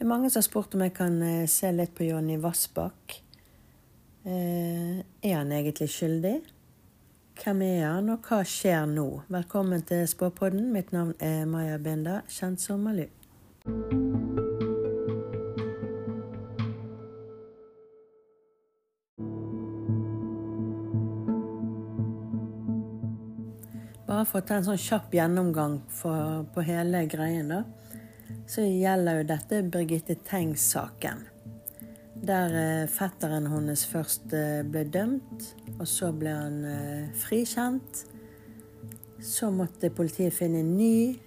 Det er mange som har spurt om jeg kan eh, se litt på Jonny Vassbakk. Eh, er han egentlig skyldig? Hvem er han, og hva skjer nå? Velkommen til Spåpodden. Mitt navn er Maja Binda, kjent som Malu. Bare for å ta en sånn kjapp gjennomgang for, på hele greien, da. Så gjelder jo dette Birgitte Tengs-saken. Der eh, fetteren hennes først eh, ble dømt, og så ble han eh, frikjent. Så måtte politiet finne en ny,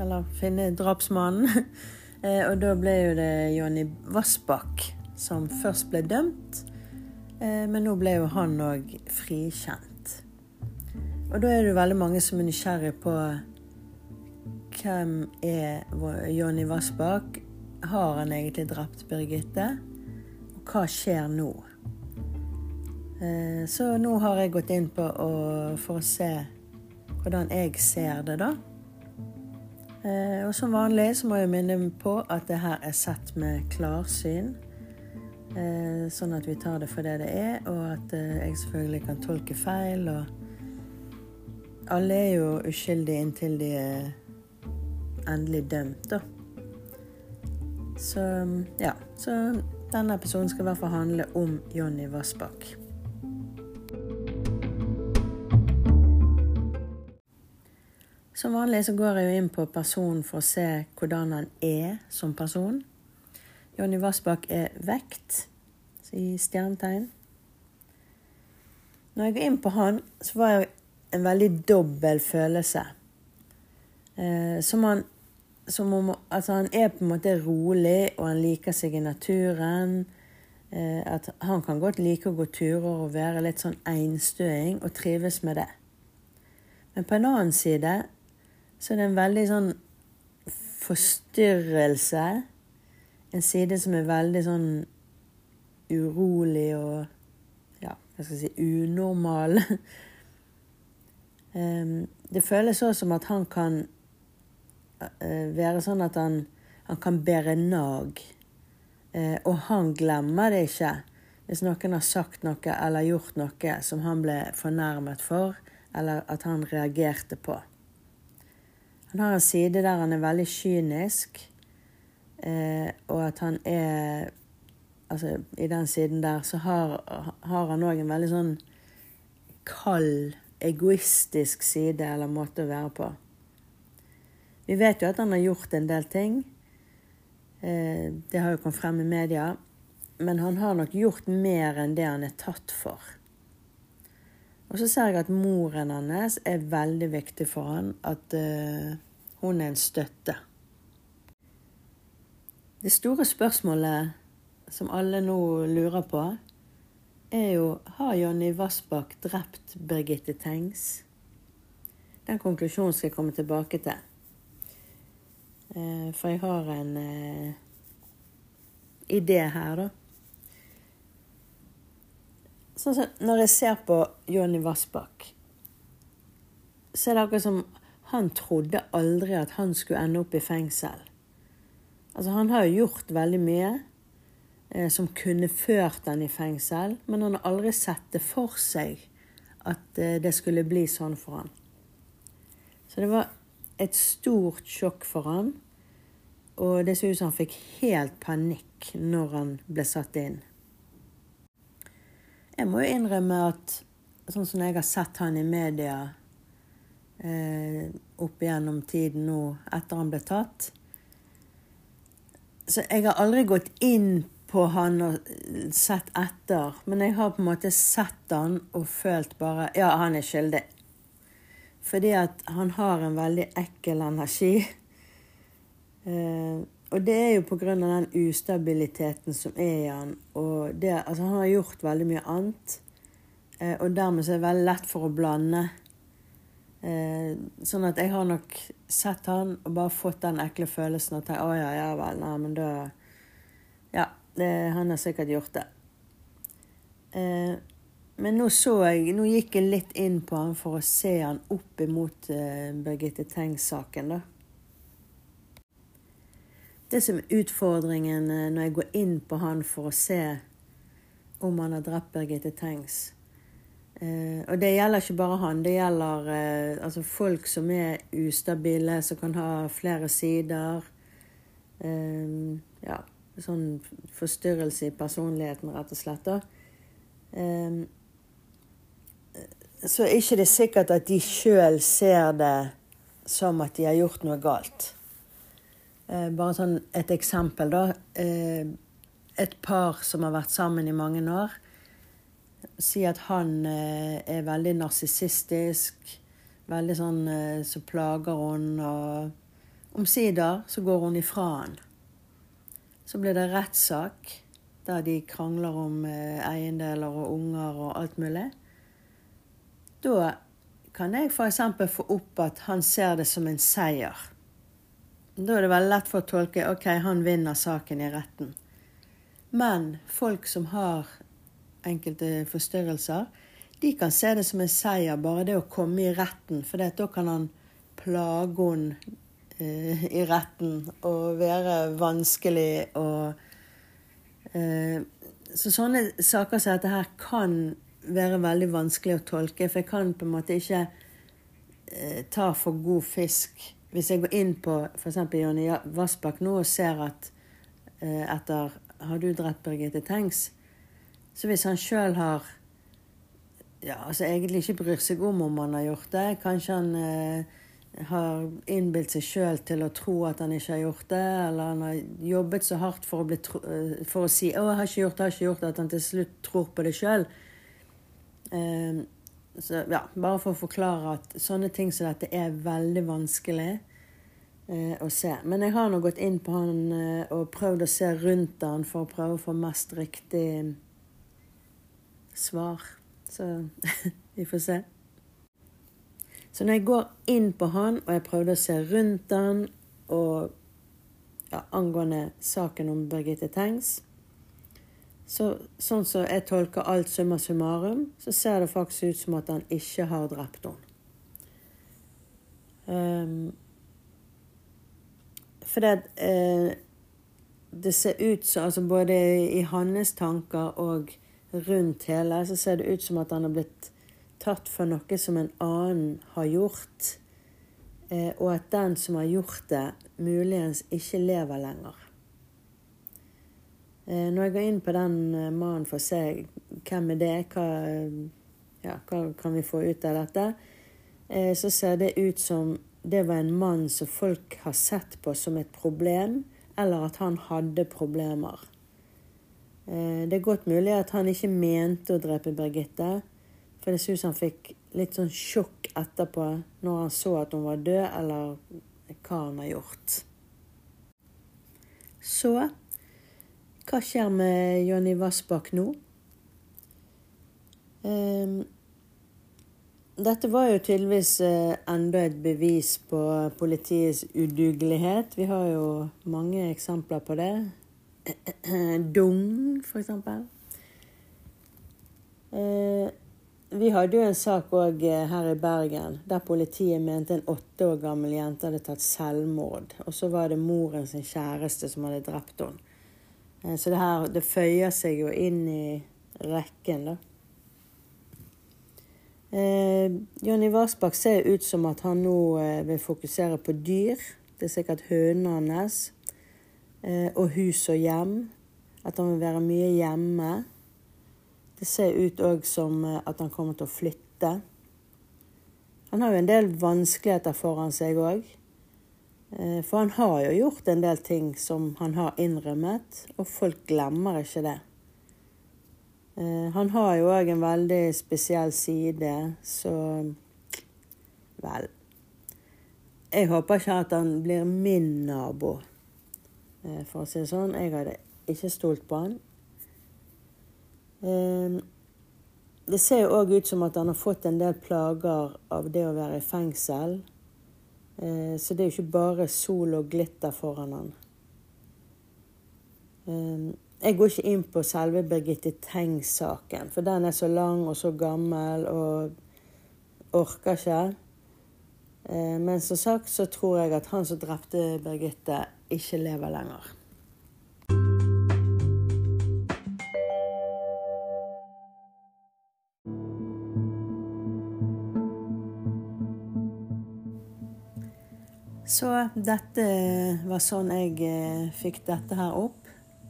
eller finne drapsmannen. Og da ble jo det Jonny Vassbakk som først ble dømt, men nå ble jo han òg frikjent. Og da er det veldig mange som er nysgjerrig på hvem er Jonny Vassbakk? Har han egentlig drept Birgitte? Og hva skjer nå? Eh, så nå har jeg gått inn på å, for å se hvordan jeg ser det, da. Eh, og som vanlig så må jeg minne på at det her er sett med klarsyn. Eh, sånn at vi tar det for det det er, og at jeg selvfølgelig kan tolke feil. Og alle er jo uskyldige inntil de er endelig dømt, da. Så ja. Så denne episoden skal i hvert fall handle om Jonny Vassbakk. Som vanlig så går jeg jo inn på personen for å se hvordan han er som person. Jonny Vassbakk er vekt i stjernetegn. Når jeg går inn på han, så var det en veldig dobbel følelse. Eh, som han som om altså han er på en måte rolig, og han liker seg i naturen. Eh, at han kan godt like å gå turer og være litt sånn einstøing, og trives med det. Men på en annen side så er det en veldig sånn forstyrrelse. En side som er veldig sånn urolig og ja, hva skal jeg si unormal. det føles også som at han kan være sånn at han, han kan bære nag. og han glemmer det ikke hvis noen har sagt noe eller gjort noe som han ble fornærmet for, eller at han reagerte på. Han har en side der han er veldig kynisk, eh, og at han er Altså, i den siden der så har, har han òg en veldig sånn kald, egoistisk side eller måte å være på. Vi vet jo at han har gjort en del ting. Eh, det har jo kommet frem i media. Men han har nok gjort mer enn det han er tatt for. Og så ser jeg at moren hans er veldig viktig for han. At uh, hun er en støtte. Det store spørsmålet som alle nå lurer på, er jo har Jonny Vassbakk drept Birgitte Tengs? Den konklusjonen skal jeg komme tilbake til. Eh, for jeg har en eh, idé her, da. Sånn som når jeg ser på Jonny Vassbakk, så er det akkurat som han trodde aldri at han skulle ende opp i fengsel. Altså, han har jo gjort veldig mye eh, som kunne ført han i fengsel, men han har aldri sett det for seg at eh, det skulle bli sånn for han. Så det var et stort sjokk for han, og det så ut som han fikk helt panikk når han ble satt inn. Jeg må jo innrømme at sånn som jeg har sett han i media eh, opp igjennom tiden nå etter han ble tatt. Så jeg har aldri gått inn på han og sett etter, men jeg har på en måte sett han og følt bare Ja, han er skyldig. Fordi at han har en veldig ekkel energi. Eh, og det er jo av den ustabiliteten som er i han. Og det, altså han har gjort veldig mye annet. Eh, og dermed så er det veldig lett for å blande. Eh, sånn at jeg har nok sett han og bare fått den ekle følelsen og tenkt å ja, ja vel, nei, men da Ja, det, han har sikkert gjort det. Eh, men nå så jeg Nå gikk jeg litt inn på han for å se han opp imot uh, Birgitte Tengs-saken, da. det som er utfordringen uh, når jeg går inn på han for å se om han har drept Birgitte Tengs. uh, og det gjelder ikke bare han. Det gjelder altså folk som er ustabile, som kan ha flere sider. Ja, sånn forstyrrelse i personligheten, rett og slett. da. Eh, så er ikke det sikkert at de sjøl ser det som at de har gjort noe galt. Eh, bare sånn et eksempel, da. Eh, et par som har vært sammen i mange år, sier at han eh, er veldig narsissistisk. Veldig sånn så plager hun, og omsider så går hun ifra han. Så blir det rettssak der de krangler om eiendeler og unger og alt mulig. Da kan jeg f.eks. få opp at han ser det som en seier. Da er det veldig lett for å tolke ok, han vinner saken i retten. Men folk som har enkelte forstyrrelser, de kan se det som en seier, bare det å komme i retten. For da kan han plage henne eh, i retten og være vanskelig og eh, Så sånne saker som dette her kan være veldig vanskelig å tolke, for jeg kan på en måte ikke eh, ta for god fisk hvis jeg går inn på f.eks. Jonny Vassbakk nå og ser at eh, etter Har du drept Birgitte Tengs? Så hvis han sjøl har ja, altså egentlig ikke bryr seg om om han har gjort det, kanskje han eh, har innbilt seg sjøl til å tro at han ikke har gjort det, eller han har jobbet så hardt for å, eh, for å si 'Å, jeg har ikke gjort det, jeg har ikke gjort det', at han til slutt tror på det sjøl. Eh, så, ja, bare for å forklare at sånne ting som dette er veldig vanskelig eh, å se. Men jeg har nå gått inn på han eh, og prøvd å se rundt han for å prøve å få mest riktig svar. Så vi får se. Så når jeg går inn på han, og jeg prøvde å se rundt han og ja, angående saken om Birgitte Tengs så, sånn som så jeg tolker alt summa summarum, så ser det faktisk ut som at han ikke har drept henne. Um, for det, uh, det ser ut som altså Både i hans tanker og rundt hele, så ser det ut som at han har blitt tatt for noe som en annen har gjort. Uh, og at den som har gjort det, muligens ikke lever lenger. Eh, når jeg går inn på den eh, mannen for å se hvem er det, hva, ja, hva kan vi få ut av dette, eh, så ser det ut som det var en mann som folk har sett på som et problem, eller at han hadde problemer. Det er godt mulig at han ikke mente å drepe Birgitte, for det ser ut som han fikk litt sånn sjokk etterpå når han så at hun var død, eller hva han har gjort. Så hva skjer med Jonny Vassbakk nå? Um, dette var jo tydeligvis uh, enda et bevis på politiets udugelighet. Vi har jo mange eksempler på det. Dung, for eksempel. Uh, vi hadde jo en sak òg uh, her i Bergen der politiet mente en åtte år gammel jente hadde tatt selvmord. Og så var det moren sin kjæreste som hadde drept henne. Eh, så det her det føyer seg jo inn i rekken, da. Eh, Jonny Vassbakk ser ut som at han nå eh, vil fokusere på dyr. Det er sikkert hønene hans. Eh, og hus og hjem. At han vil være mye hjemme. Det ser ut òg som eh, at han kommer til å flytte. Han har jo en del vanskeligheter foran seg òg. Eh, for han har jo gjort en del ting som han har innrømmet, og folk glemmer ikke det. Eh, han har jo òg en veldig spesiell side, så Vel. Jeg håper ikke at han blir min nabo, eh, for å si det sånn. Jeg hadde ikke stolt på han. Det ser jo òg ut som at han har fått en del plager av det å være i fengsel. Eh, så det er jo ikke bare sol og glitter foran han. Eh, jeg går ikke inn på selve Birgitte Tengs-saken, for den er så lang og så gammel og orker ikke. Eh, men som sagt så tror jeg at han som drepte Birgitte, ikke lever lenger. Så dette var sånn jeg eh, fikk dette her opp,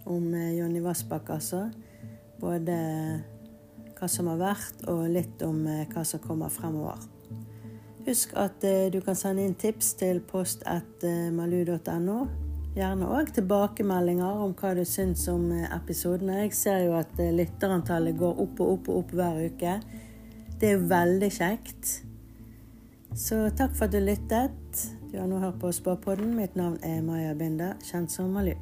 om eh, Jonny Vassbakk, altså. Både hva som har vært, og litt om eh, hva som kommer fremover. Husk at du kan sende inn tips til post.malu.no. Gjerne òg tilbakemeldinger om hva du syns om episodene. Jeg ser jo at lytterantallet går opp og opp og opp hver uke. Det er jo veldig kjekt. Så takk for at du lyttet. Du har nå hørt på Spåpodden. Mitt navn er Maja Binda, kjent som Malu.